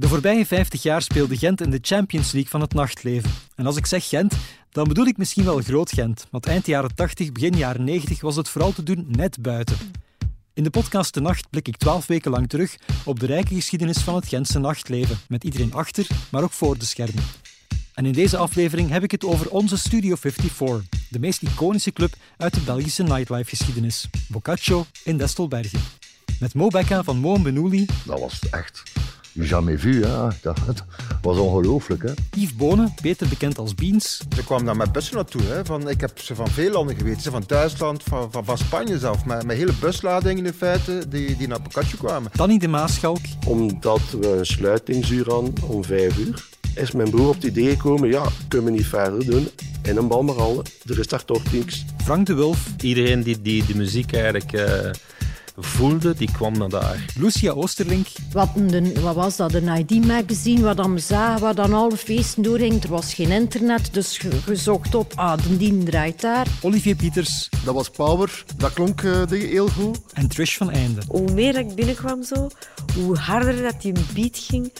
De voorbije 50 jaar speelde Gent in de Champions League van het nachtleven. En als ik zeg Gent, dan bedoel ik misschien wel Groot Gent, want eind jaren 80, begin jaren 90 was het vooral te doen net buiten. In de podcast De Nacht blik ik twaalf weken lang terug op de rijke geschiedenis van het Gentse nachtleven, met iedereen achter, maar ook voor de schermen. En in deze aflevering heb ik het over onze Studio 54, de meest iconische club uit de Belgische nightlife-geschiedenis, Boccaccio in Destelbergen. Met Mo Becca van Mo Benouli. Dat was echt jamais vu. Hè. Dat, was ongelooflijk. Hè. Yves Bonen, beter bekend als Beans. Ze kwamen daar met bussen naartoe. Hè. Van, ik heb ze van veel landen geweten. Van Duitsland, van, van, van Spanje zelf. Met, met hele busladingen in feite die, die naar Boccaccio kwamen. Danny de Maaschalk. Omdat we een sluitingsuur hadden om vijf uur is mijn broer op het idee gekomen, ja, kunnen we niet verder doen in een balmeral. Er is daar toch niks. Frank de Wulf. Iedereen die, die de muziek eigenlijk... Uh voelde, die kwam naar daar. Lucia Oosterlink. Wat, een, wat was dat? Een ID-magazine, wat dan zagen, waar dan alle feesten doorhing. Er was geen internet, dus je, zocht op, ah, de dien draait daar. Olivier Pieters. Dat was Power, dat klonk uh, heel goed. En Trish van Einde. Hoe meer ik binnenkwam zo, hoe harder dat die beat ging.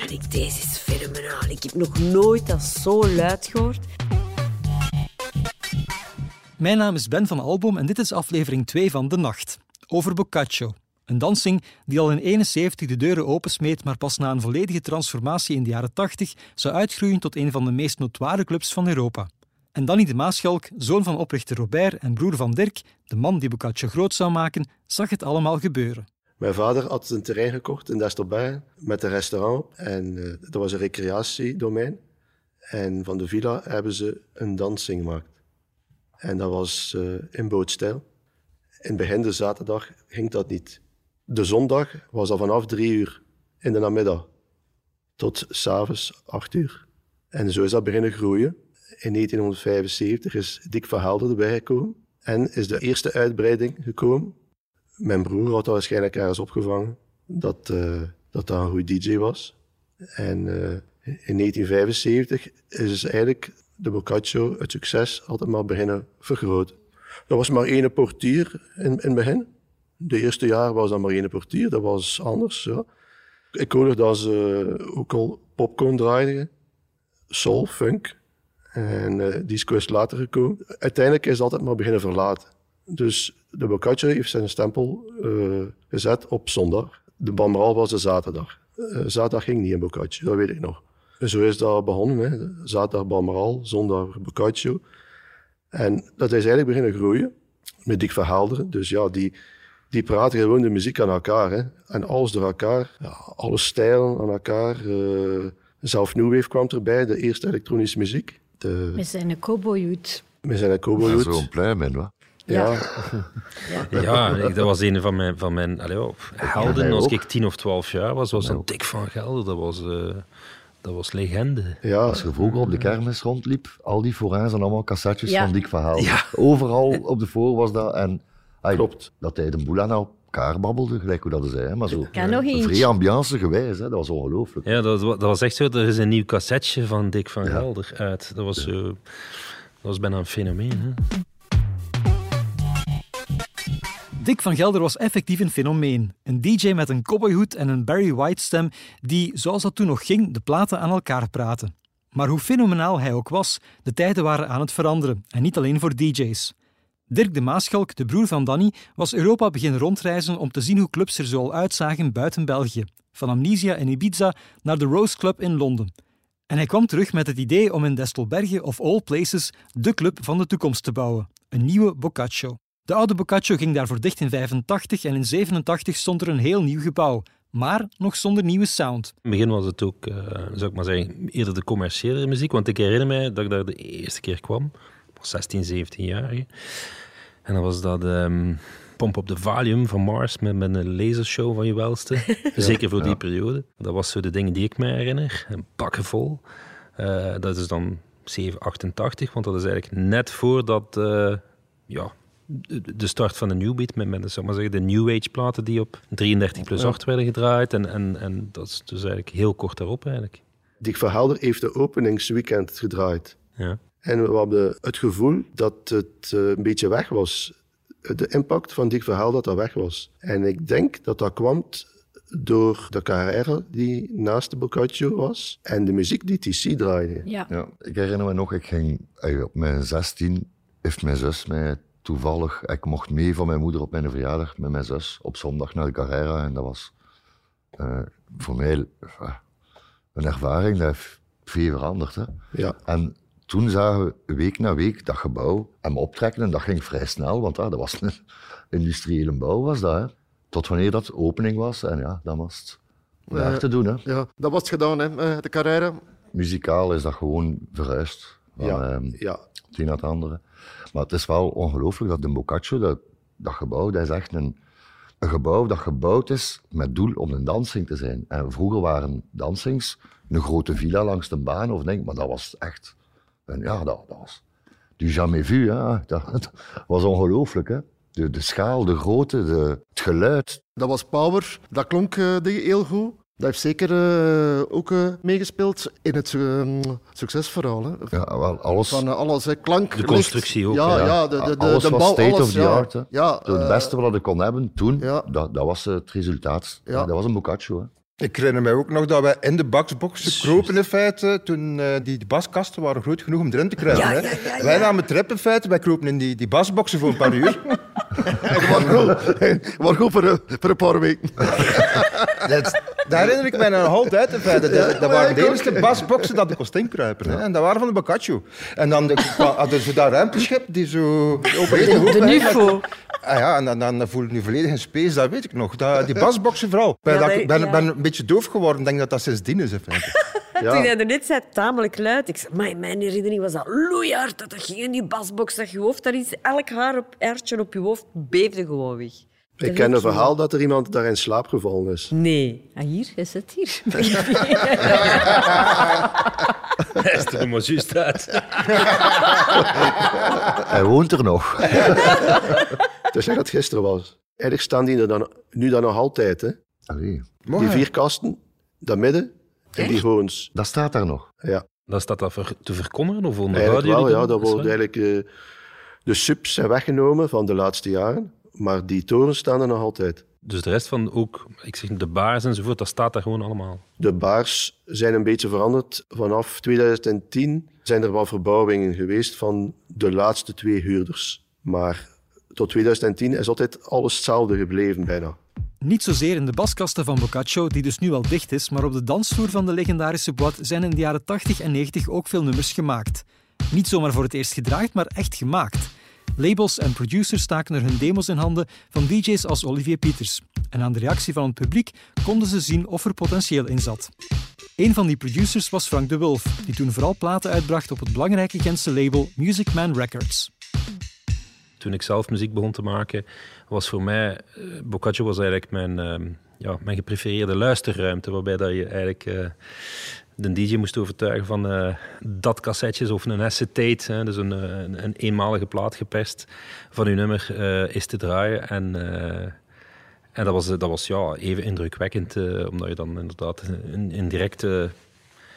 En ik, deze is fenomenaal. Ik heb nog nooit dat zo luid gehoord. Mijn naam is Ben van Albom en dit is aflevering 2 van De Nacht over Boccaccio. Een dansing die al in 71 de deuren opensmeet, maar pas na een volledige transformatie in de jaren 80 zou uitgroeien tot een van de meest notoire clubs van Europa. En Danny de Maaschalk, zoon van oprichter Robert en broer van Dirk, de man die Boccaccio groot zou maken, zag het allemaal gebeuren. Mijn vader had een terrein gekocht in Destelberg met een restaurant en uh, dat was een recreatiedomein. En van de villa hebben ze een dansing gemaakt. En dat was uh, in bootstijl. In het begin de zaterdag ging dat niet. De zondag was al vanaf drie uur in de namiddag tot s'avonds acht uur. En zo is dat beginnen groeien. In 1975 is Dick van Helder erbij gekomen en is de eerste uitbreiding gekomen. Mijn broer had dat waarschijnlijk ergens opgevangen, dat, uh, dat een goed DJ was. En uh, in 1975 is eigenlijk de Boccaccio het succes altijd maar beginnen vergroten. Er was maar één portier in, in het begin. De eerste jaar was dat maar één portier, dat was anders. Ik hoorde dat ze ook al popcorn draaiden, soul, funk. En uh, die is later gekomen. Uiteindelijk is het altijd maar beginnen verlaten. Dus de Boccaccio heeft zijn stempel uh, gezet op zondag. De Balmoral was de zaterdag. Uh, zaterdag ging niet in Boccaccio, dat weet ik nog. En zo is dat begonnen. Hè. Zaterdag Balmoral, zondag Boccaccio. En dat is eigenlijk beginnen groeien met Dick Verhelderen. Dus ja, die, die praten gewoon de muziek aan elkaar. Hè. En alles door elkaar, ja, alle stijlen aan elkaar. Uh, zelf New Wave kwam erbij, de eerste elektronische muziek. De... Met zijn cowboyhoed. Met zijn cowboyhoed. Ja, Zo'n pluim in, wat? Ja. Ja, dat was een van mijn, van mijn allee, helden. Als ik tien of twaalf jaar was, was een dik van Gelder. Dat was... Uh, dat was legende. Ja. Als je vroeger op de kermis rondliep, al die vooraan zijn allemaal cassettes van Dick Verhaal. Ja. Overal op de voor was dat. En Klopt. dat hij de boel aan elkaar babbelde, gelijk hoe dat zei. Maar zo kan nog vrij ambiance gewijs, hè. dat was ongelooflijk. Ja, dat was, dat was echt zo. Er is een nieuw cassetje van Dick van Gelder uit. Dat was, zo, dat was bijna een fenomeen. Hè? Dick van Gelder was effectief een fenomeen. Een DJ met een cowboyhoed en een Barry White stem die, zoals dat toen nog ging, de platen aan elkaar praten. Maar hoe fenomenaal hij ook was, de tijden waren aan het veranderen. En niet alleen voor DJ's. Dirk de Maaschalk, de broer van Danny, was Europa beginnen rondreizen om te zien hoe clubs er zoal uitzagen buiten België. Van Amnesia en Ibiza naar de Rose Club in Londen. En hij kwam terug met het idee om in Destelbergen of all places de club van de toekomst te bouwen. Een nieuwe Boccaccio. De oude Boccaccio ging daarvoor dicht in 85 en in 87 stond er een heel nieuw gebouw, maar nog zonder nieuwe sound. In het begin was het ook, uh, zou ik maar zeggen, eerder de commerciële muziek, want ik herinner mij dat ik daar de eerste keer kwam, ik was 16, 17 jaar. En dan was dat um, Pomp op de Valium van Mars met, met een lasershow van je welste. Zeker voor die periode. Dat was zo de dingen die ik me herinner. Een vol. Uh, dat is dan 788, want dat is eigenlijk net voordat uh, ja, de start van de New Beat met, met zeg maar zeggen, de New Age platen die op 33 plus 8 werden gedraaid. En, en, en dat is dus eigenlijk heel kort daarop eigenlijk. Dick Verhelder heeft de openingsweekend gedraaid. Ja. En we hadden het gevoel dat het uh, een beetje weg was. De impact van Dick Verhelder dat dat weg was. En ik denk dat dat kwam door de carrière die naast de Boccaccio was en de muziek die TC draaide. Ja. Ja, ik herinner me nog, ik ging op mijn 16, heeft mijn zus mij toevallig, ik mocht mee van mijn moeder op mijn verjaardag met mijn zus op zondag naar de Carrera en dat was eh, voor mij eh, een ervaring, dat heeft veel veranderd. Hè. Ja. En toen zagen we week na week dat gebouw en me optrekken en dat ging vrij snel, want ah, dat was een industriële bouw was dat. Hè. Tot wanneer dat opening was en ja, dan was het daar Eh, te doen. Hè. Ja, dat was het gedaan, hè, de carrière. Muzikaal is dat gewoon verhuisd. Van, Ja, ehm, ja. het een naar het andere. Maar het is wel ongelooflijk dat de Boccaccio, dat, dat gebouw, dat is echt een, een gebouw dat gebouwd is met doel om een dansing te zijn. En vroeger waren dansings een grote villa langs de baan, of denk, maar dat was echt, en ja, dat, dat was du jamais vu. Hè. Dat, was ongelooflijk. Hè. De, de schaal, de grootte, de, het geluid. Dat was Power. Dat klonk die heel goed. Dat heeft zeker eh, ook eh, meegespeeld in het eh, succesverhaal. Hè. Ja, wel, alles, Van eh, alles, hè. klank, De licht. constructie ook, Ja, ja, de, de, de, alles de was bouw, state alles, of the ja. art. Hè. Ja, het beste wat ik kon hebben toen, ja. dat, dat was het resultaat. Ja. Dat was een Boccaccio. Hè. Ik herinner mij ook nog dat wij in de baksboxen kropen in feite, toen eh, die, die baskasten waren groot genoeg om erin te krijgen. Ja, hè. ja, ja, ja. Wij namen trip in feite, wij kropen in die, die basboxen voor een paar uur. Maar goed, voor, een- voor een paar weken. Dat, daar herinner ik mij nog altijd in feite. Dat, dat waren de eerste basboxen dat ik inkruipen. Hè. En dat waren van de Boccaccio. En dan de- hadden ze daar ruimteschip die zo open De, de NUFO. Ah ja, en dan, dan voel ik nu volledig in space, dat weet ik nog. Dat, die basboxen vooral. Ik ben, Ja, dat- dat- ik ben, ja. ben een beetje doof geworden. Ik denk dat dat sindsdien is feite. Toen hij er net zei, tamelijk luid. Ik zei, maar in mijn herinnering was dat loeihard. Dat dat ging in die basbox, dat je hoofd, daar is elk haar op, haartje op je hoofd beefde gewoon weg. Ik is ken een verhaal dat er iemand daar in slaap gevallen is. Nee. Ah, hier, hij zit hier. Hij is er maar juist uit. Hij woont er nog. Dus zeg dat het gisteren was. Eigenlijk staan die er dan, nu dan nog altijd. Hè. Allee, Die vier kasten, dat midden, en die hoorns. dat staat daar nog. Ja, Dan staat dat ver- te verkommeren of eigenlijk onderhouden wel. Ja, dat? wordt eigenlijk, eh, de subs zijn weggenomen van de laatste jaren. Maar die torens staan er nog altijd. Dus de rest van ook, ik zeg de baars enzovoort, dat staat daar gewoon allemaal. De baars zijn een beetje veranderd. Vanaf 2010 zijn er wel verbouwingen geweest van de laatste twee huurders. Maar tot 2010 is altijd alles hetzelfde gebleven bijna. Niet zozeer in de baskasten van Boccaccio, die dus nu al dicht is, maar op de dansvloer van de legendarische boîte zijn in de jaren 80 en 90 ook veel nummers gemaakt. Niet zomaar voor het eerst gedraaid, maar echt gemaakt. Labels en producers staken er hun demos in handen van DJ's als Olivier Pieters. En aan de reactie van het publiek konden ze zien of er potentieel in zat. Een van die producers was Frank de Wulf, die toen vooral platen uitbracht op het belangrijke Gentse label Music Man Records. Toen ik zelf muziek begon te maken, was voor mij, eh, Boccaccio was eigenlijk mijn, ehm, ja, mijn geprefereerde luisterruimte, waarbij dat je eigenlijk eh, de DJ moest overtuigen van eh, dat cassettjes of een acetate, hè, dus een, een, een eenmalige plaat geperst, van uw nummer is te draaien. En, en dat was, dat was ja, even indrukwekkend, omdat je dan inderdaad een, een directe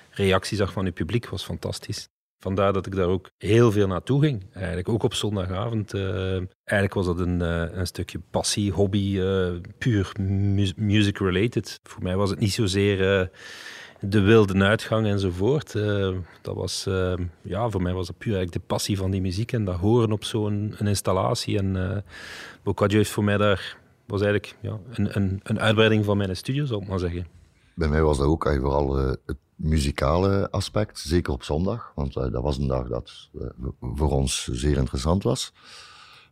reactie zag van je publiek, was fantastisch. Vandaar dat ik daar ook heel veel naartoe ging. Eigenlijk ook op zondagavond. eh, eigenlijk was dat een, eh, een stukje passie, hobby, eh, puur mu- music-related. Voor mij was het niet zozeer de wilde uitgang enzovoort. Dat was, ja, voor mij was dat puur eigenlijk de passie van die muziek en dat horen op zo'n installatie. En Boccaccio heeft voor mij daar, was eigenlijk ja, een, een, een uitbreiding van mijn studio, zal ik maar zeggen. Bij mij was dat ook eh, vooral het muzikale aspect, zeker op zondag, want eh, dat was een dag dat eh, voor ons zeer interessant was.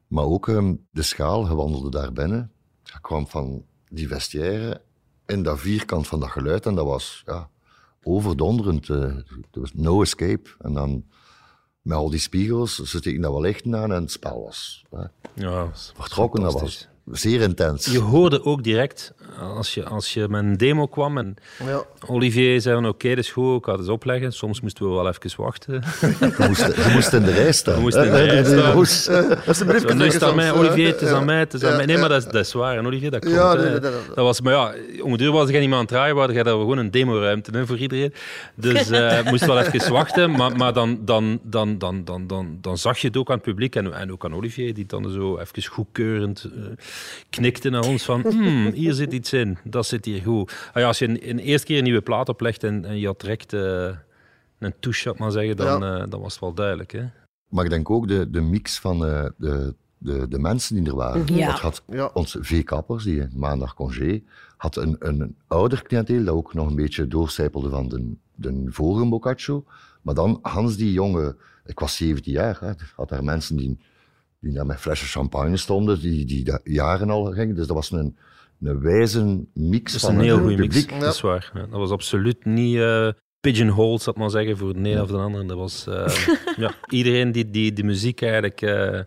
Maar ook ehm, de schaal, je wandelde daar binnen, je kwam van die vestiaire in dat vierkant van dat geluid en dat was ja, overdonderend. eh, Er was no escape. En dan met al die spiegels, ze steken daar wel lichten aan en het spel was eh, Ja, dat vertrokken, dat was zeer intens. Je hoorde ook direct, als je, als je met een demo kwam en Ja. Olivier zei van oké, dat is goed, ik ga het eens opleggen. Soms moesten we wel even wachten. Je moest, je moest in de rij staan. Je moest in de rij staan. moest- Alsjeblieft, Zo, nu is het aan mij, Olivier, het is aan mij, het is aan mij. Nee, maar dat is, dat is waar, en Olivier, dat klopt. Ja, hè. nee, nee, nee, nee. Dat was, maar ja, om de duur was jij niet meer aan het draaien, jij daar gewoon een demoruimte hè, voor iedereen. Dus eh moest wel even wachten, maar, maar dan, dan, dan, dan, dan, dan, dan zag je het ook aan het publiek en, en ook aan Olivier, die dan zo even goedkeurend... eh, knikte naar ons van, hmm, hier zit iets in, dat zit hier goed. Ah ja, als je een, een eerste keer een nieuwe plaat oplegt en, en je had direct uh, een touche, maar zeggen, dan, ja. uh, dan was het wel duidelijk. Hè? Maar ik denk ook de, de mix van uh, de, de, de mensen die er waren. Ja. Dat had ja. ons V-kappers, die maandag congé, had een, een ouder cliënteel dat ook nog een beetje doorcijpelde van de, de vorige Boccaccio. Maar dan Hans, die jonge, ik was 17 jaar, hè, had daar mensen die, die daar met flessen champagne stonden, die, die daar jaren al gingen. Dus dat was een, een wijze mix dat van een heel goede publiek. mix, ja. dat is waar. Ja, dat was absoluut niet uh, pigeonholed, zal ik maar zeggen, voor de een of de ander. Dat was uh, ja, iedereen die, die de muziek eigenlijk... Uh,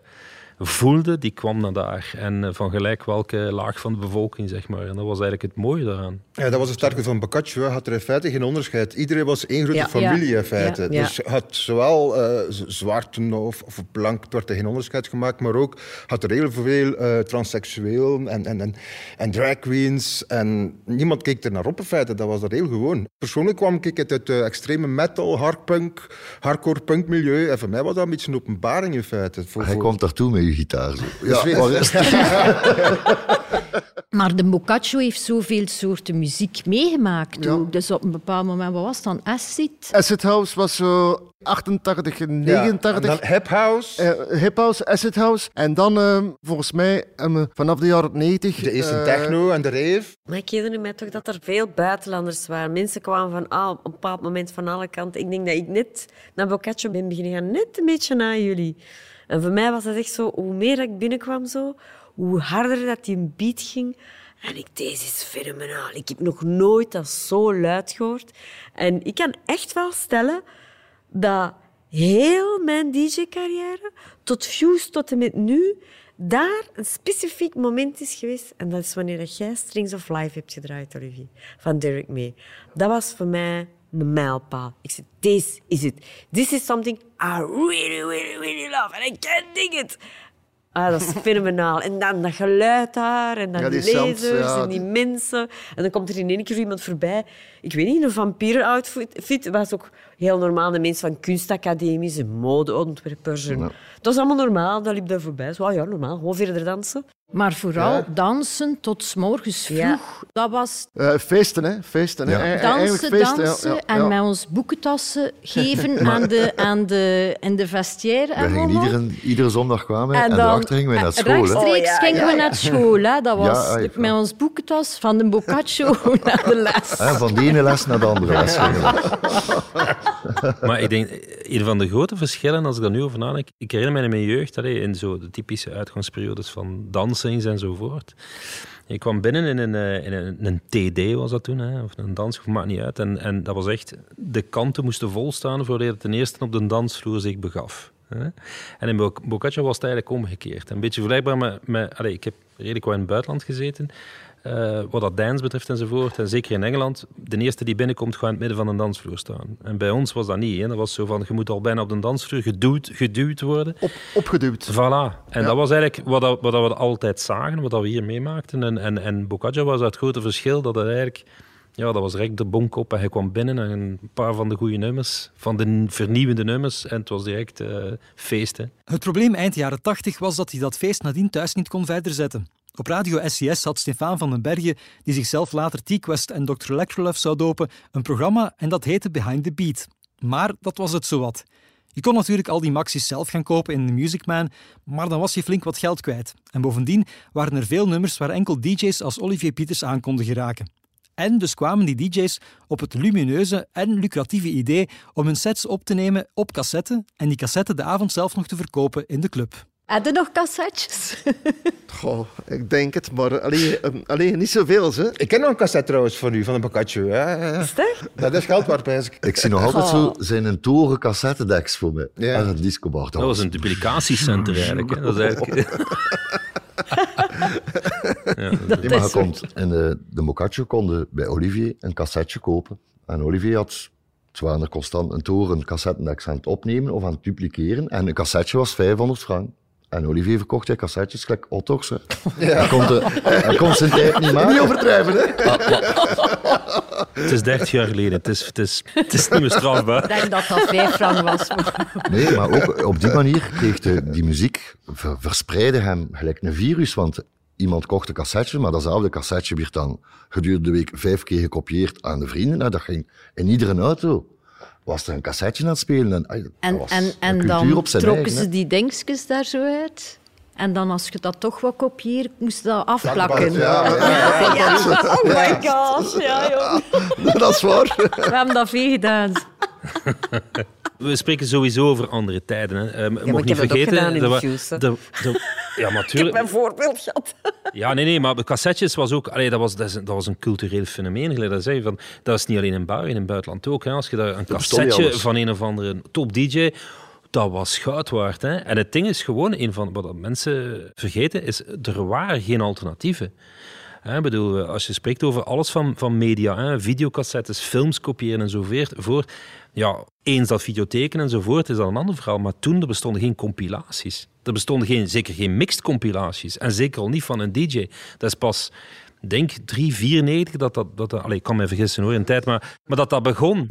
voelde, die kwam naar daar. En uh, van gelijk welke laag van de bevolking, zeg maar. En dat was eigenlijk het mooie daaraan. Ja, dat was het sterke van Boccaccio. Hij had er in feite geen onderscheid. Iedereen was één grote ja, familie ja, in feite. Ja, dus had zowel uh, zwarten of, of blank, werd er geen onderscheid gemaakt, maar ook had er heel veel uh, en, en, en, en drag queens. En niemand keek er naar op in feite. Dat was dat heel gewoon. Persoonlijk kwam ik uit het extreme metal, hardpunk, hardcore punk milieu. En voor mij was dat een beetje een openbaring in feite. Voor, Hij voor... komt daartoe met je gitaar. Zo. Ja, maar de Boccaccio heeft zoveel soorten muziek meegemaakt. Ja. Dus op een bepaald moment, wat was het dan? Acid? Acid House was zo 88, 89. Ja, Hip House. Uh, hip House, Acid House. En dan, uh, volgens mij, um, vanaf de jaren 90... De eerste uh, techno en de rave. Maar ik herinner me toch dat er veel buitenlanders waren. Mensen kwamen van ah, op een bepaald moment van alle kanten. Ik denk dat ik net naar Boccaccio ben beginnen gaan, net een beetje na jullie. En voor mij was dat echt zo, hoe meer ik binnenkwam zo, hoe harder dat die beat ging. En ik, deze is fenomenaal. Ik heb nog nooit dat zo luid gehoord. En ik kan echt wel stellen dat heel mijn DJ-carrière, tot Fuse tot en met nu, daar een specifiek moment is geweest. En dat is wanneer jij Strings of Life hebt gedraaid, Olivier, van Derek May. Dat was voor mij een mijlpaal. Ik zei, this is it. This is something I really, really, really love. And I can't dig it. Ah, dat is fenomenaal. En dan dat geluid daar, en dan Ja, die, ja. en die mensen. En dan komt er in één keer iemand voorbij. Ik weet niet, in een vampier-outfit. was ook heel normaal. De mensen van kunstacademies en modeontwerpers. En... Dat was allemaal normaal, dat liep daar voorbij. Zo, ah ja, normaal, gewoon verder dansen. Maar vooral Ja. dansen tot 's morgens vroeg. Ja. Dat was Eh, feesten, hè? Feesten, hè? Ja. E- eigenlijk dansen, feesten, ja, dansen ja, en ja. met ons boekentassen geven aan de, aan de, in de vestiaire. We en gingen allemaal. iedere, iedere zondag kwamen en, dan- daarachter gingen we naar school. Hè. Rechtstreeks Oh, ja, gingen ja, we naar school. Hè. Dat was Ja, ja. met ons boekentas van de Boccaccio naar de les. Hè, van de ene les naar de andere les gingen we. Maar ik denk, een van de grote verschillen, als ik daar nu over nadenk, ik herinner mij in mijn jeugd, allee, in zo de typische uitgangsperiodes van dansings enzovoort. Ik kwam binnen in een, eh, in een, een TD, was dat toen, hè, of een dansgroep, maakt niet uit. En, en dat was echt, de kanten moesten vol staan voordat je ten eerste op de dansvloer zich begaf. Hè. En in Boc- Boccaccio was het eigenlijk omgekeerd. Een beetje vergelijkbaar met, met allee, ik heb redelijk wel in het buitenland gezeten, eh, wat dat dance betreft enzovoort. En zeker in Engeland, de eerste die binnenkomt, gaat in het midden van een dansvloer staan. En bij ons was dat niet. Hè. Dat was zo van, je moet al bijna op de dansvloer geduwd, geduwd worden. Op, opgeduwd. Voilà. En Ja. dat was eigenlijk wat, dat, wat dat we altijd zagen, wat dat we hier meemaakten. En, en, en Boccaccio was het grote verschil dat het eigenlijk... Ja, dat was direct de bonk op en hij kwam binnen en een paar van de goede nummers, van de vernieuwende nummers. En het was direct eh feest, hè. Het probleem eind jaren 80 was dat hij dat feest nadien thuis niet kon verder zetten. Op radio SCS had Stefan van den Bergen, die zichzelf later T-Quest en Dr. Electrolove zou dopen, een programma en dat heette Behind the Beat. Maar dat was het zowat. Je kon natuurlijk al die maxis zelf gaan kopen in de Music Man, maar dan was je flink wat geld kwijt. En bovendien waren er veel nummers waar enkel DJ's als Olivier Pieters aan konden geraken. En dus kwamen die DJ's op het lumineuze en lucratieve idee om hun sets op te nemen op cassette en die cassette de avond zelf nog te verkopen in de club. Heb je nog cassettes? Goh, ik denk het, maar alleen, alleen niet zoveel, hè? Ik ken nog een cassette trouwens van u, van een Boccaccio. Ja, ja, ja. Is dat? Dat is geld waard, pijs ik. Ik zie nog altijd zo zijn een toren cassettedeks voor mij. Ja. En een discobar. Dat was een duplicatiecenter eigenlijk. Hè. Dat is eigenlijk... ja, dat- Nee, maar je komt in de, de Boccaccio konden bij Olivier een cassetje kopen. En Olivier had, waren er constant een toren cassettendeks aan het opnemen of aan het dupliceren. En een cassetje was 500 frank. En Olivier verkocht hij cassettes gelijk Otto's. hè. Hij, kon de, hij kon zijn tijd niet maken. Niet overdrijven, hè? het is 30 jaar geleden. Het is, het is, het is niet meer strafbaar. Ik denk dat dat vijf frank was. Nee, maar ook op die manier kreeg de, die muziek, ver- verspreidde hem gelijk een virus. Want iemand kocht een cassetje, maar datzelfde cassetje werd dan gedurende de week vijf keer gekopieerd aan de vrienden. Nou, dat ging in iedere auto. Was er een cassetje aan het spelen. En, en, en, en dan trokken ze die dingetjes daar zo uit? En dan als je dat toch wat kopieert, moest je dat afplakken. Ja, ja, ja, Oh my god, ja joh. Dat is waar. We hebben dat veel gedaan. We spreken sowieso over andere tijden. Hè. Uh, ja, niet vergeten. Dat de, de, de, ja, natuurlijk. Ik heb een voorbeeld gehad. Ja, nee, nee, maar de cassettes was ook. Allee, dat, was, dat, was een cultureel fenomeen. Dat, zei, van, dat is niet alleen in België, in het buitenland ook. Hè. Als je daar een cassetje van een of andere top DJ dat was goud waard. Hè? En het ding is gewoon, een van wat mensen vergeten, is er waren geen alternatieven. Ik bedoel, als je spreekt over alles van, van media, hè, videocassettes, films kopiëren enzovoort, voor, ja, eens dat videotheken enzovoort is dat een ander verhaal. Maar toen er bestonden geen compilaties. Er bestonden geen, zeker geen mixed compilaties. En zeker al niet van een DJ. Dat is pas, denk 3, 94 dat dat... dat, dat allez, ik kan me vergissen hoor in tijd, maar, maar dat dat begon.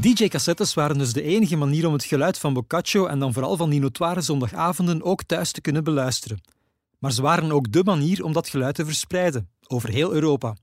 DJ-cassettes waren dus de enige manier om het geluid van Boccaccio en dan vooral van die notoire zondagavonden ook thuis te kunnen beluisteren. Maar ze waren ook de manier om dat geluid te verspreiden, over heel Europa.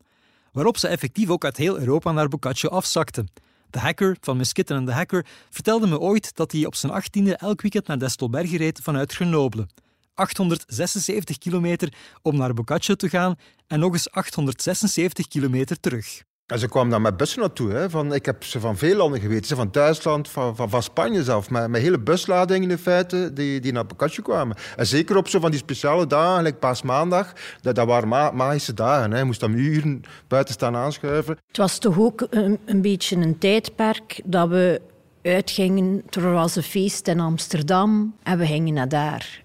Waarop ze effectief ook uit heel Europa naar Boccaccio afzakten. De hacker van Miskitten en de Hacker vertelde me ooit dat hij op zijn achttiende elk weekend naar Destelbergen reed vanuit Grenoble. 876 kilometer om naar Boccaccio te gaan en nog eens 876 kilometer terug. En ze kwamen dan met bussen naartoe. Hè. Van, ik heb ze van veel landen geweten. Van Duitsland, van, van, van Spanje zelf. Met, met hele busladingen in feite die, die naar Boccaccio kwamen. En zeker op zo van die speciale dagen, gelijk paasmaandag. Dat, dat waren ma magische dagen. Hè. Je moest dan uren buiten staan aanschuiven. Het was toch ook een, een beetje een tijdperk dat we uitgingen. Er was een feest in Amsterdam en we gingen naar daar.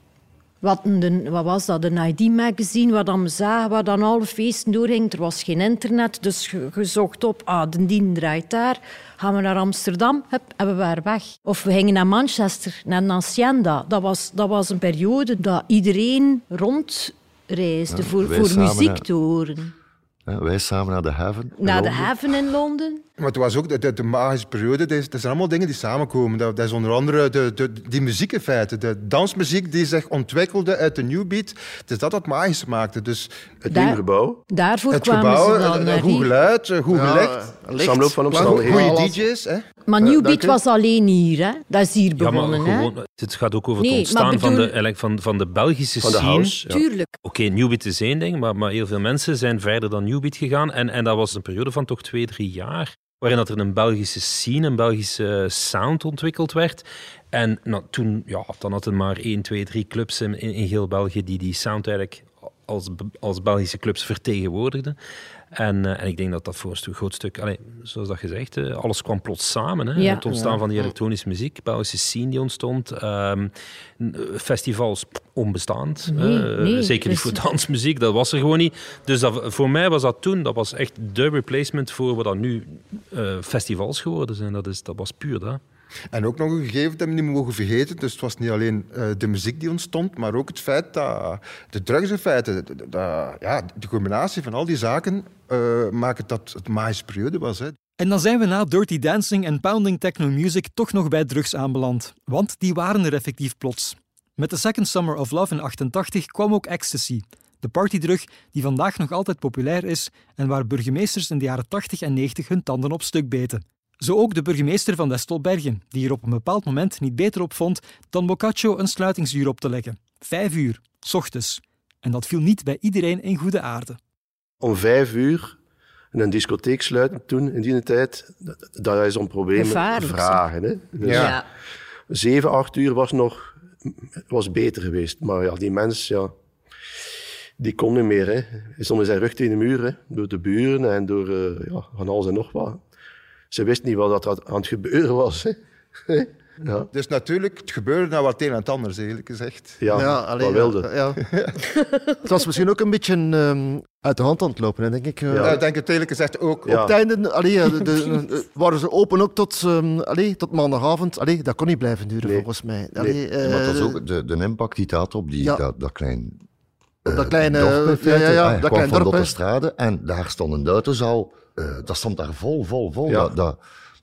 Wat, de, wat was dat? Een ID-magazine, waar dan zagen, waar dan alle feesten doorgingen. Er was geen internet, dus je, zocht op, ah, de dien draait daar. Gaan we naar Amsterdam, hup, en we waren weg. Of we gingen naar Manchester, naar Hacienda. Dat was, dat was een periode dat iedereen rondreisde ja, voor, voor muziek te horen. wij samen naar de Haven. Naar de Haven in Londen. Maar het was ook de, de, de magische periode. Dat, zijn allemaal dingen die samenkomen. Dat, dat is onder andere de, de, die muziek in feite. De dansmuziek die zich ontwikkelde uit de New Beat. Het is dat dat magisch maakte. Dus het Daar, nieuwe gebouw. Daarvoor het kwamen gebouw, ze dan een goed geluid, goed ja, licht. Samenloop van omstandigheden. Goede DJ's. Hè? Maar New Beat was alleen hier. Hè? Dat is hier begonnen. Ja, gewoon, het gaat ook over het ontstaan bedoel... van, de, van, van de Belgische van de scene. House, ja. Tuurlijk. Oké, okay, New Beat is één ding, maar, maar heel veel mensen zijn verder dan New Beat gegaan. En, en dat was een periode van toch twee, drie jaar waarin dat er een Belgische scene, een Belgische sound ontwikkeld werd. En nou, toen, ja, dan had er maar één, twee, drie clubs in, in, in heel België die die sound eigenlijk als, als Belgische clubs vertegenwoordigden. En, uh, en ik denk dat dat voor een groot stuk, allez, zoals dat gezegd, uh, alles kwam plots samen. Hè? Ja. Het ontstaan ja. van die elektronische muziek, Belgische scene die ontstond, um, festivals onbestaand. Nee, uh, nee, zeker niet voor dansmuziek, dat was er gewoon niet. Dus dat, voor mij was dat toen, dat was echt de replacement voor wat dan nu festivals geworden zijn. Dat, is, dat was puur dat. En ook nog een gegeven dat we niet mogen vergeten. Dus het was niet alleen uh, de muziek die ontstond, maar ook het feit dat de drugs in dat, ja, de combinatie van al die zaken uh, dat het magische periode was. Hè. En dan zijn we na Dirty Dancing en Pounding Techno Music toch nog bij drugs aanbeland. Want die waren er effectief plots. Met The Second Summer of Love in 88 kwam ook ecstasy. De partydrug die vandaag nog altijd populair is en waar burgemeesters in de jaren 80 en 90 hun tanden op stuk beten. Zo ook de burgemeester van Destelbergen, die er op een bepaald moment niet beter op vond dan Boccaccio een sluitingsuur op te leggen. Vijf uur, s ochtends. En dat viel niet bij iedereen in goede aarde. Om vijf uur een discotheek sluiten toen, in die tijd, dat is om problemen vragen. Hè? Dus ja. Zeven, acht uur was nog was beter geweest. Maar ja, die mens, ja, die kon niet meer. Hè. Hij stond met zijn rug tegen de muur, hè, door de buren en door uh, ja, van alles en nog wat ze wist niet wat dat aan het gebeuren was. Hè. Ja. Dus natuurlijk, het gebeurde nou wat een en het ander, eigenlijk gezegd. Ja, ja alleen, wilde. Ja, het was misschien ook een beetje um, uit de hand aan het lopen, denk ik. Uh, ja, ik denk het eerlijk gezegd ook. Op het einde allee, de, de, waren ze open ook tot, um, allee, tot maandagavond. Allee, dat kon niet blijven duren, nee. volgens mij. Allee, nee. uh, maar dat is ook de, de impact die het had op die, dat, dat klein... Uh, dat kleine... Dorp, ja, ja, ja, dat klein dorp, van de strade en daar stond een duitenzaal uh, dat stond daar vol, vol, vol. Ja. Dat, dat,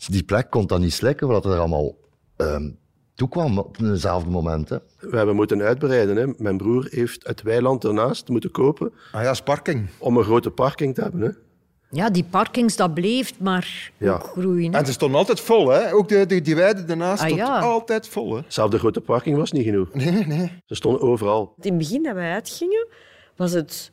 die plek kon dan niet slekken, wat er allemaal um, toekwam op hetzelfde moment. Hè. We hebben moeten uitbreiden. Hè. Mijn broer heeft het weiland ernaast moeten kopen. Ah ja, parking. Om een grote parking te hebben. Hè. Ja, die parkings, dat bleef maar ja. groeien. En ze stonden altijd vol, hè? Ook de, die weide daarnaast ah, stond ja. altijd vol, hè? Zelfs de grote parking was niet genoeg. Nee, nee. Ze stonden overal. In het begin dat wij uitgingen, was het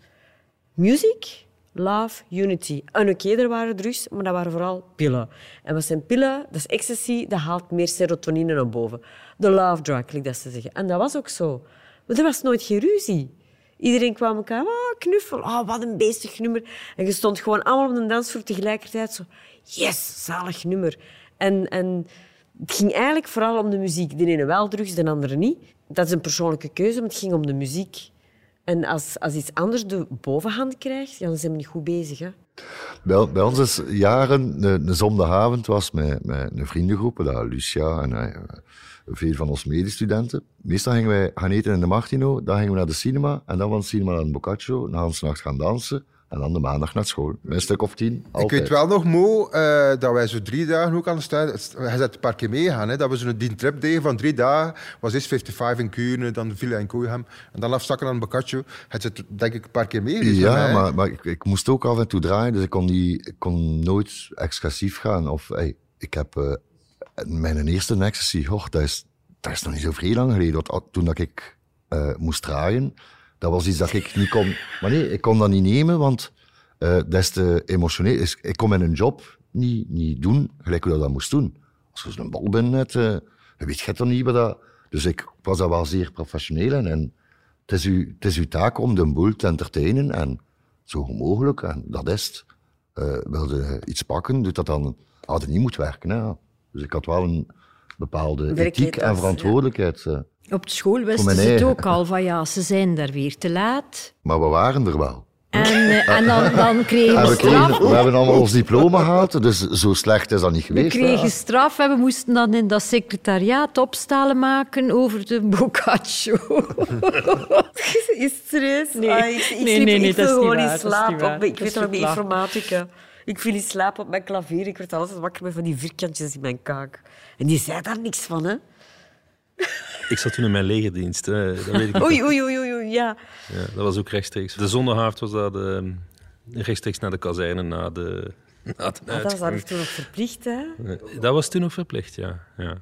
muziek, love, unity. En oké, er waren drugs, maar dat waren vooral pillen. En wat zijn pillen? Dat is ecstasy, dat haalt meer serotonine naar boven. De love drug, like dat ze zeggen. En dat was ook zo. Maar er was nooit geen ruzie. Iedereen kwam elkaar, oh, knuffel, oh, wat een beestig nummer. En je stond gewoon allemaal op de dansvloer tegelijkertijd zo, yes, zalig nummer. En, en het ging eigenlijk vooral om de muziek. De ene wel drugs, de andere niet. Dat is een persoonlijke keuze, maar het ging om de muziek. En als, als iets anders de bovenhand krijgt, dan zijn we niet goed bezig. Hè? Bij, bij ons is jaren, een zondagavond was met, met een vriendengroep, Lucia en uh, veel van ons medestudenten. Meestal gingen wij gaan eten in de Martino, dan gingen we naar de cinema en dan van de cinema naar de Boccaccio, na een nacht gaan dansen. En dan de maandag naar school. Een stuk of tien. Altijd. Ik weet wel nog, Mo, uh, dat wij zo drie dagen ook aan de staan. Hij zet een paar keer meegaan. Hè, dat we zo'n die trip deden van drie dagen. was eerst 55 in Kuurne, dan Villa in Koeiham. En dan afstakken aan Boccaccio. Hij zit denk ik een paar keer mee. Ja, maar, maar ik, ik, moest ook af en toe draaien. Dus ik kon, niet, ik kon nooit excessief gaan. Of hey, ik heb uh, mijn eerste ecstasy. Oh, dat, is, dat is nog niet zo vrij lang geleden. Toen dat ik uh, moest draaien dat was iets dat ik niet kon. Maar nee, ik kon dat niet nemen, want uh, dat is te emotioneel. Ik kon mijn job niet, niet doen gelijk hoe dat, dat moest doen. Als je zo'n bal bent net, uh, weet je toch niet wat dat. Dus ik was dat wel zeer professioneel en, en het, is uw, het is uw taak om de boel te entertainen en zo mogelijk, en dat is het. Uh, wilde iets pakken, doet dat dan, had het niet moet werken. Hè. Dus ik had wel een bepaalde ethiek en verantwoordelijkheid. Ja. Op school wisten ze het ook al van ja, ze zijn daar weer te laat. Maar we waren er wel. En, eh, en dan, dan kregen we straf. we hebben allemaal ons diploma gehaald, dus zo slecht is dat niet geweest. We kregen straf en we moesten dan in dat secretariaat opstalen maken over de Boccaccio. is het serieus? Nee, ah, ik, ik, nee, nee, nee, ik viel gewoon in slaap. ik weet nog, informatica. Ik viel in slaap op mijn klavier. Ik werd altijd wakker met van die vierkantjes in mijn kaak. En die zei daar niks van, hè. Ik zat toen in mijn legerdienst. Hè. Dat weet ik oei, oei, oei, oei, ja. ja. Dat was ook rechtstreeks. De zondagavond was dat ehm, rechtstreeks naar de kazerne, na de, na de ah, Dat was toen nog verplicht, hè? Dat was toen nog verplicht, ja. ja.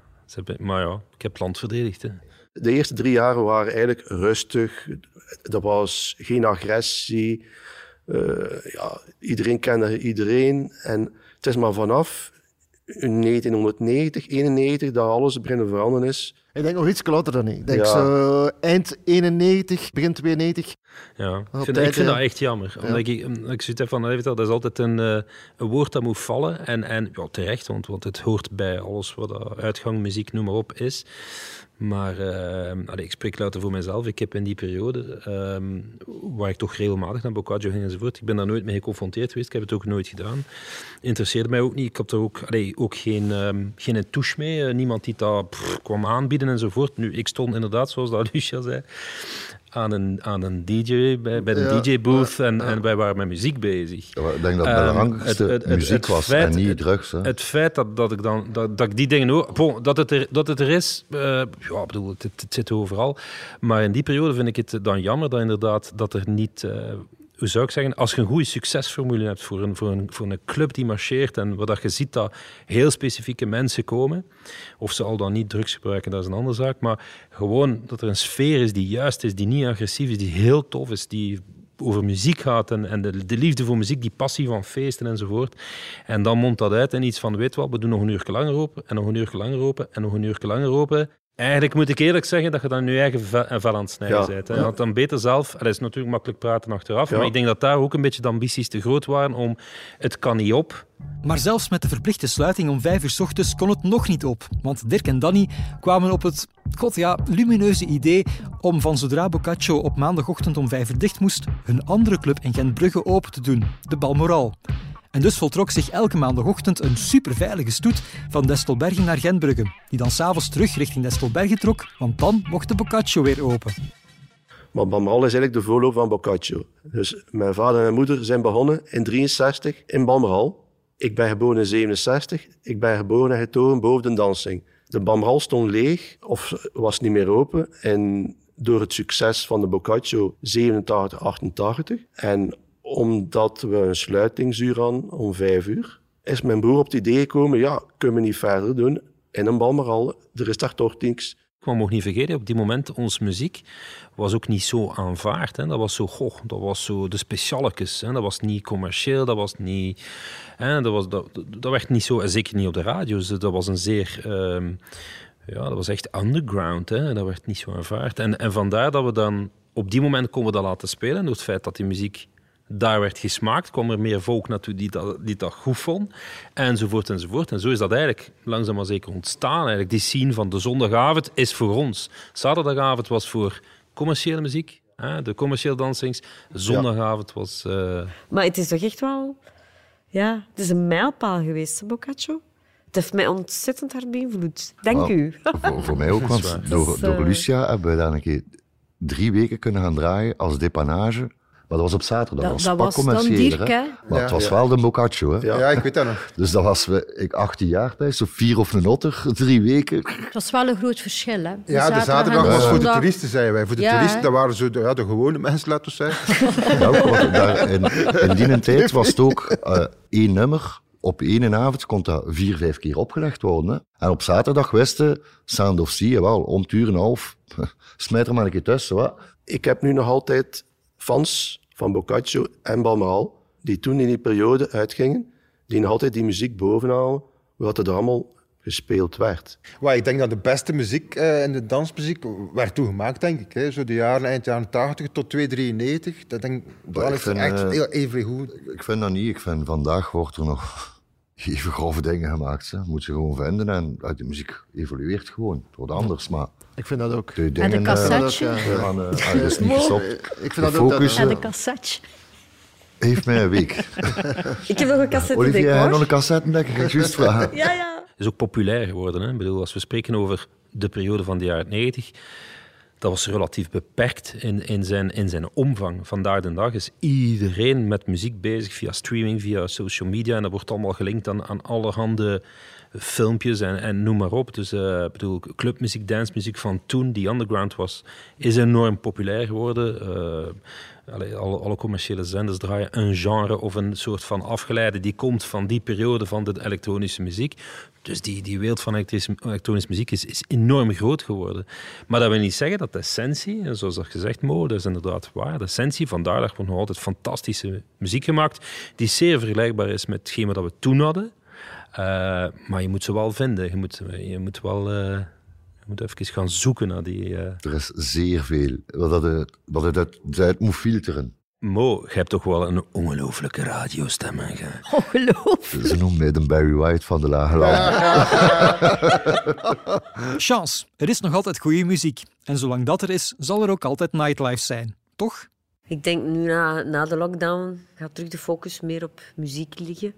Maar ja, ik heb het land verdedigd, hè. De eerste drie jaren waren eigenlijk rustig. Er was geen agressie. Uh, ja, iedereen kende iedereen. En het is maar vanaf 1990, 91 dat alles beginnen veranderen is. Ik denk nog iets later dan ik. denk zo eind 91, begin 92. Ja, ik vind, ik vind dat echt jammer. Omdat ik, ik zit van, dat is altijd een, eh, een woord dat moet vallen. En, en ja, terecht, want, want het hoort bij alles wat uitgang, muziek, noem maar op is. Maar uh, ik spreek later voor mezelf. Ik heb in die periode, uh, waar ik toch regelmatig naar Boccaccio ging enzovoort, ik ben daar nooit mee geconfronteerd geweest. Ik heb het ook nooit gedaan. Interesseerde mij ook niet. Ik had er ook, allee, ook geen, um, geen touche mee. Uh, niemand die dat kwam aanbieden enzovoort. Nu, ik stond inderdaad, zoals dat Lucia zei, aan een, aan een DJ, bij, bij de DJ-booth en, en wij waren met muziek bezig. ik denk dat het um, belangrijkste het, het, muziek was feit, en niet drugs. Hè. Het feit dat, dat ik dan dat, dat ik die dingen. Bon, dat, het er, dat het er is, uh, ja, bedoel, het, het, zit overal. Maar in die periode vind ik het dan jammer dat inderdaad dat er niet... Uh, hoe zou ik zeggen, als je een goede succesformule hebt voor een, voor, een, voor een club die marcheert en waar je ziet dat heel specifieke mensen komen, of ze al dan niet drugs gebruiken, dat is een andere zaak, maar gewoon dat er een sfeer is die juist is, die niet agressief is, die heel tof is, die over muziek gaat en, en de, de, liefde voor muziek, die passie van feesten enzovoort. En dan mondt dat uit en iets van, weet wel, we doen nog een uur langer open en nog een uur langer open en nog een uur langer open. Eigenlijk moet ik eerlijk zeggen dat je dan je eigen vel aan het snijden bent. Hè? Want dan beter zelf, dat is natuurlijk makkelijk praten achteraf, maar ik denk dat daar ook een beetje de ambities te groot waren om het kan niet op. Maar zelfs met de verplichte sluiting om vijf uur s ochtends kon het nog niet op. Want Dirk en Danny kwamen op het, god ja, lumineuze idee om van zodra Boccaccio op maandagochtend om vijf uur dicht moest, hun andere club in Gentbrugge open te doen, de Balmoral. En dus voltrok zich elke maandagochtend een superveilige stoet van Destelbergen naar Gentbrugge, die dan s'avonds terug richting Destelbergen trok, want dan mocht de Boccaccio weer open. Maar Balmoral is eigenlijk de voorloop van Boccaccio. Dus mijn vader en mijn moeder zijn begonnen in 63 in Balmoral. Ik ben geboren in 67. Ik ben geboren en getogen boven de dansing. De Bamral stond leeg of was niet meer open. En door het succes van de Boccaccio 87, 88 en omdat we een sluitingsuur hadden om vijf uur, is mijn broer op het idee gekomen, ja, kunnen we niet verder doen in een Balmoral. Er is daar toch niks. Ik mag niet vergeten, op die moment, onze muziek was ook niet zo aanvaard. Hè. Dat was zo, goh, dat was zo de specialekes. Dat was niet commercieel, dat was niet... Hè, dat, was, dat, dat werd niet zo, zeker niet op de radio. Dus dat was een zeer... Ehm, ja, dat was echt underground. Hè. Dat werd niet zo aanvaard. En, en vandaar dat we dan... Op die moment konden dat laten spelen, door het feit dat die muziek daar werd gesmaakt, kwam er meer volk naartoe die dat, die dat goed vond, enzovoort enzovoort. En zo is dat eigenlijk langzaam maar zeker ontstaan. Eigenlijk. Die scene van de zondagavond is voor ons. Zaterdagavond was voor commerciële muziek, hè, de commerciële dansings. Zondagavond was... Uh... Maar het is toch echt wel... Ja, het is een mijlpaal geweest, Boccaccio. Het heeft mij ontzettend hard beïnvloed. Dank u. Voor, voor, mij ook, want door, door Lucia hebben we daar een keer drie weken kunnen gaan draaien als depanage maar dat was op zaterdag. Dat, dat was, was dan Dirk, hè? Maar het was wel de Boccaccio, hè? Ja. ik weet dat nog. Dus dat was ik 18 jaar bij, zo vier of een otter, drie weken. Het was wel een groot verschil, hè? De ja, de zaterdag was voor de toeristen, zeiden wij. Voor de toeristen, dat waren zo de, ja, de gewone mensen, laten we zeggen. Ja, daar, in, in die tijd was het ook uh, één nummer. Op één avond kon dat vier, vijf keer opgelegd worden. Hè? En op zaterdag wisten Sound of Sea, wel, om het uur en een half, smijt er maar een keer tussen. Wat? Ik heb nu nog altijd fans van Boccaccio en Balmoral, die toen in die periode uitgingen, die nog altijd die muziek bovenhalen, wat er allemaal gespeeld werd. Well, ik denk dat de beste muziek uh, in de dansmuziek werd toegemaakt, denk ik. Hè. Zo de jaren, eind jaren 80 tot 293. Dat, denk, dat is echt uh, heel even goed. Ik vind dat niet. Ik vind vandaag wordt er nog even grove dingen gemaakt. Hè. Moet je gewoon vinden en de muziek evolueert gewoon. Het wordt anders, maar ik vind dat ook. De dingen, en de cassetje. Uh, van, uh, ah, is niet gestopt. Ik vind dat ook. Dat, en de cassetje. Heeft mij een week. ik heb nog een cassette Olivier, jij nog een cassette, denk ik. Juist vragen. ja, ja. is ook populair geworden. Hè? Ik bedoel, als we spreken over de periode van de jaren 90, dat was relatief beperkt in, in, zijn, in zijn omvang. Vandaag de dag is iedereen met muziek bezig via streaming, via social media. En dat wordt allemaal gelinkt aan, aan allerhande filmpjes en, en noem maar op. Dus uh, bedoel, clubmuziek, dancemuziek van toen, die underground was, is enorm populair geworden. Uh, alle, alle, commerciële zenders draaien een genre of een soort van afgeleide die komt van die periode van de elektronische muziek. Dus die, die wereld van elektronische muziek is, is enorm groot geworden. Maar dat wil niet zeggen dat de essentie, zoals dat gezegd Mo, dat is inderdaad waar, de essentie, vandaar dat wordt nog altijd fantastische muziek gemaakt, die zeer vergelijkbaar is met hetgeen wat we toen hadden. Uh, maar je moet ze wel vinden. Je moet, je moet wel... Uh, je moet even gaan zoeken naar die... Uh... Er is zeer veel. Wat het, wat het uit, moet filteren. Mo, je hebt toch wel een ongelooflijke radiostem. Ongelooflijk. Ze noemen mij de Barry White van de Lage Landen. Chance, er is nog altijd goede muziek. En zolang dat er is, zal er ook altijd nightlife zijn. Toch? Ik denk nu na, na de lockdown gaat terug de focus meer op muziek liggen.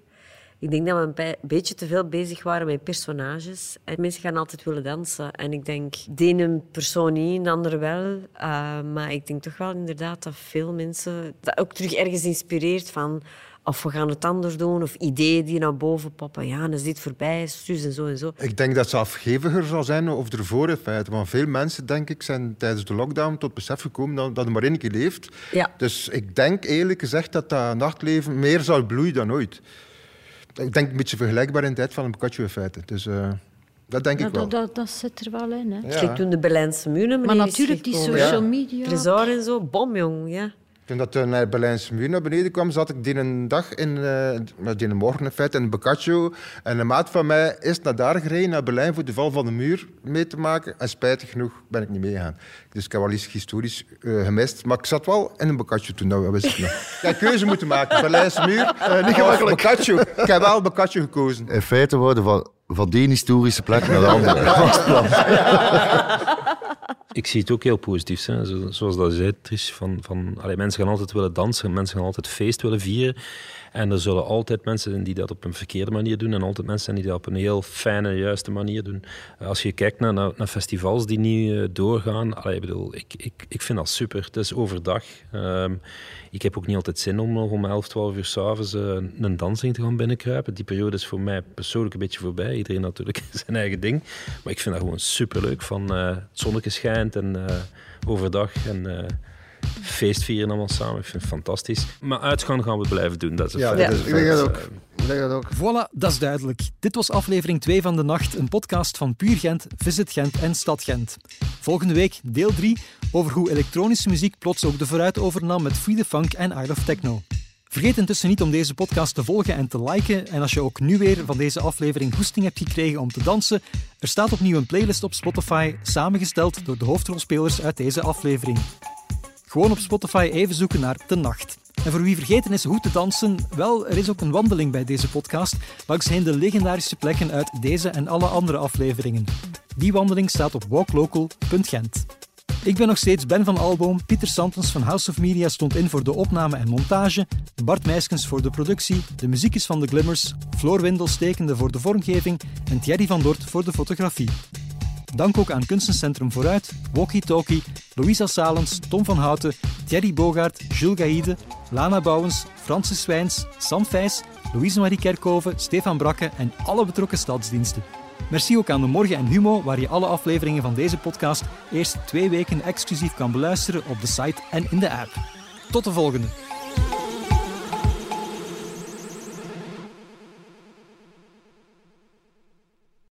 Ik denk dat we een beetje te veel bezig waren met personages. En mensen gaan altijd willen dansen. En ik denk, de ene persoon niet, de andere wel. Uh, maar ik denk toch wel inderdaad dat veel mensen dat ook terug ergens inspireert van of we gaan het anders doen, of ideeën die naar boven poppen. Ja, dan is dit voorbij, zus en zo en zo. Ik denk dat ze afgeviger zal zijn of ervoor in feite. Want veel mensen, denk ik, zijn tijdens de lockdown tot besef gekomen dat, dat er maar één keer leeft. Ja. Dus ik denk eerlijk gezegd dat dat nachtleven meer zal bloeien dan ooit ik denk een beetje vergelijkbaar in de tijd van een Boccaccio in feite. Dus uh, dat denk ik wel. Dat, dat, dat, zit er wel in. Hè. Ja. toen de Berlijnse muren. Maar natuurlijk die social media. Tresor en zo, bom jong, ja. Toen dat de eh, Berlijnse muur naar beneden kwam, zat ik die een dag in, uh, die morgen in feite in Boccaccio. En een maat van mij is naar daar gereden, naar Berlijn, voor de val van de muur mee te maken. En spijtig genoeg ben ik niet meegegaan. Dus ik heb wel iets historisch uh, gemist. Maar ik zat wel in een Boccaccio toen, dat wist ik nog. Ik heb keuze moeten maken. Berlijnse muur, uh, niet gemakkelijk. Boccaccio. Ik heb wel Boccaccio gekozen. In feite worden van, van die historische plek naar de andere. Ik zie het ook heel positief. Hè. Zoals dat zei, Trish, van, van, mensen gaan altijd willen dansen, mensen gaan altijd feest willen vieren. En er zullen altijd mensen zijn die dat op een verkeerde manier doen en altijd mensen zijn die dat op een heel fijne, juiste manier doen. Als je kijkt naar, naar, festivals die niet doorgaan, allee, ik bedoel, ik, ik, ik vind dat super. Het is overdag. Ehm, ik heb ook niet altijd zin om nog om 11, 12 uur s'avonds uh, een dansing te gaan binnenkruipen. Die periode is voor mij persoonlijk een beetje voorbij. Iedereen natuurlijk zijn eigen ding. Maar ik vind dat gewoon superleuk. Van uh, het zonnetje schijnt en overdag en feest vieren allemaal samen. Ik vind het fantastisch. Maar uitgaan gaan we blijven doen. Dat is ja, dat is, ik denk dat ook. Dat ook. Voilà, dat is duidelijk. Dit was aflevering 2 van De Nacht, een podcast van Puur Gent, Visit Gent en Stad Gent. Volgende week deel 3 over hoe elektronische muziek plots ook de vooruit overnam met Free the Funk en Art of Techno. Vergeet intussen niet om deze podcast te volgen en te liken. En als je ook nu weer van deze aflevering hoesting hebt gekregen om te dansen, er staat opnieuw een playlist op Spotify, samengesteld door de hoofdrolspelers uit deze aflevering. Gewoon op Spotify even zoeken naar De Nacht. En voor wie vergeten is hoe te dansen, wel, er is ook een wandeling bij deze podcast langsheen de legendarische plekken uit deze en alle andere afleveringen. Die wandeling staat op walklocal.gent. Ik ben nog steeds Ben van Alboom, Pieter Santens van House of Media stond in voor de opname en montage, Bart Meiskens voor de productie, de muziek is van de Glimmers, Floor Windel stekende voor de vormgeving en Thierry van Dort voor de fotografie. Dank ook aan Kunstencentrum Vooruit, Walkie Talkie, Louisa Salens, Tom van Houten, Thierry Bogaert, Jules Gaïde, Lana Bouwens, Francis Swijns, Sam Vijs, Louise-Marie Kerkhoven, Stefan Brakke en alle betrokken stadsdiensten. Merci ook aan de Morgen en Humo, waar je alle afleveringen van deze podcast eerst twee weken exclusief kan beluisteren op de site en in de app. Tot de volgende!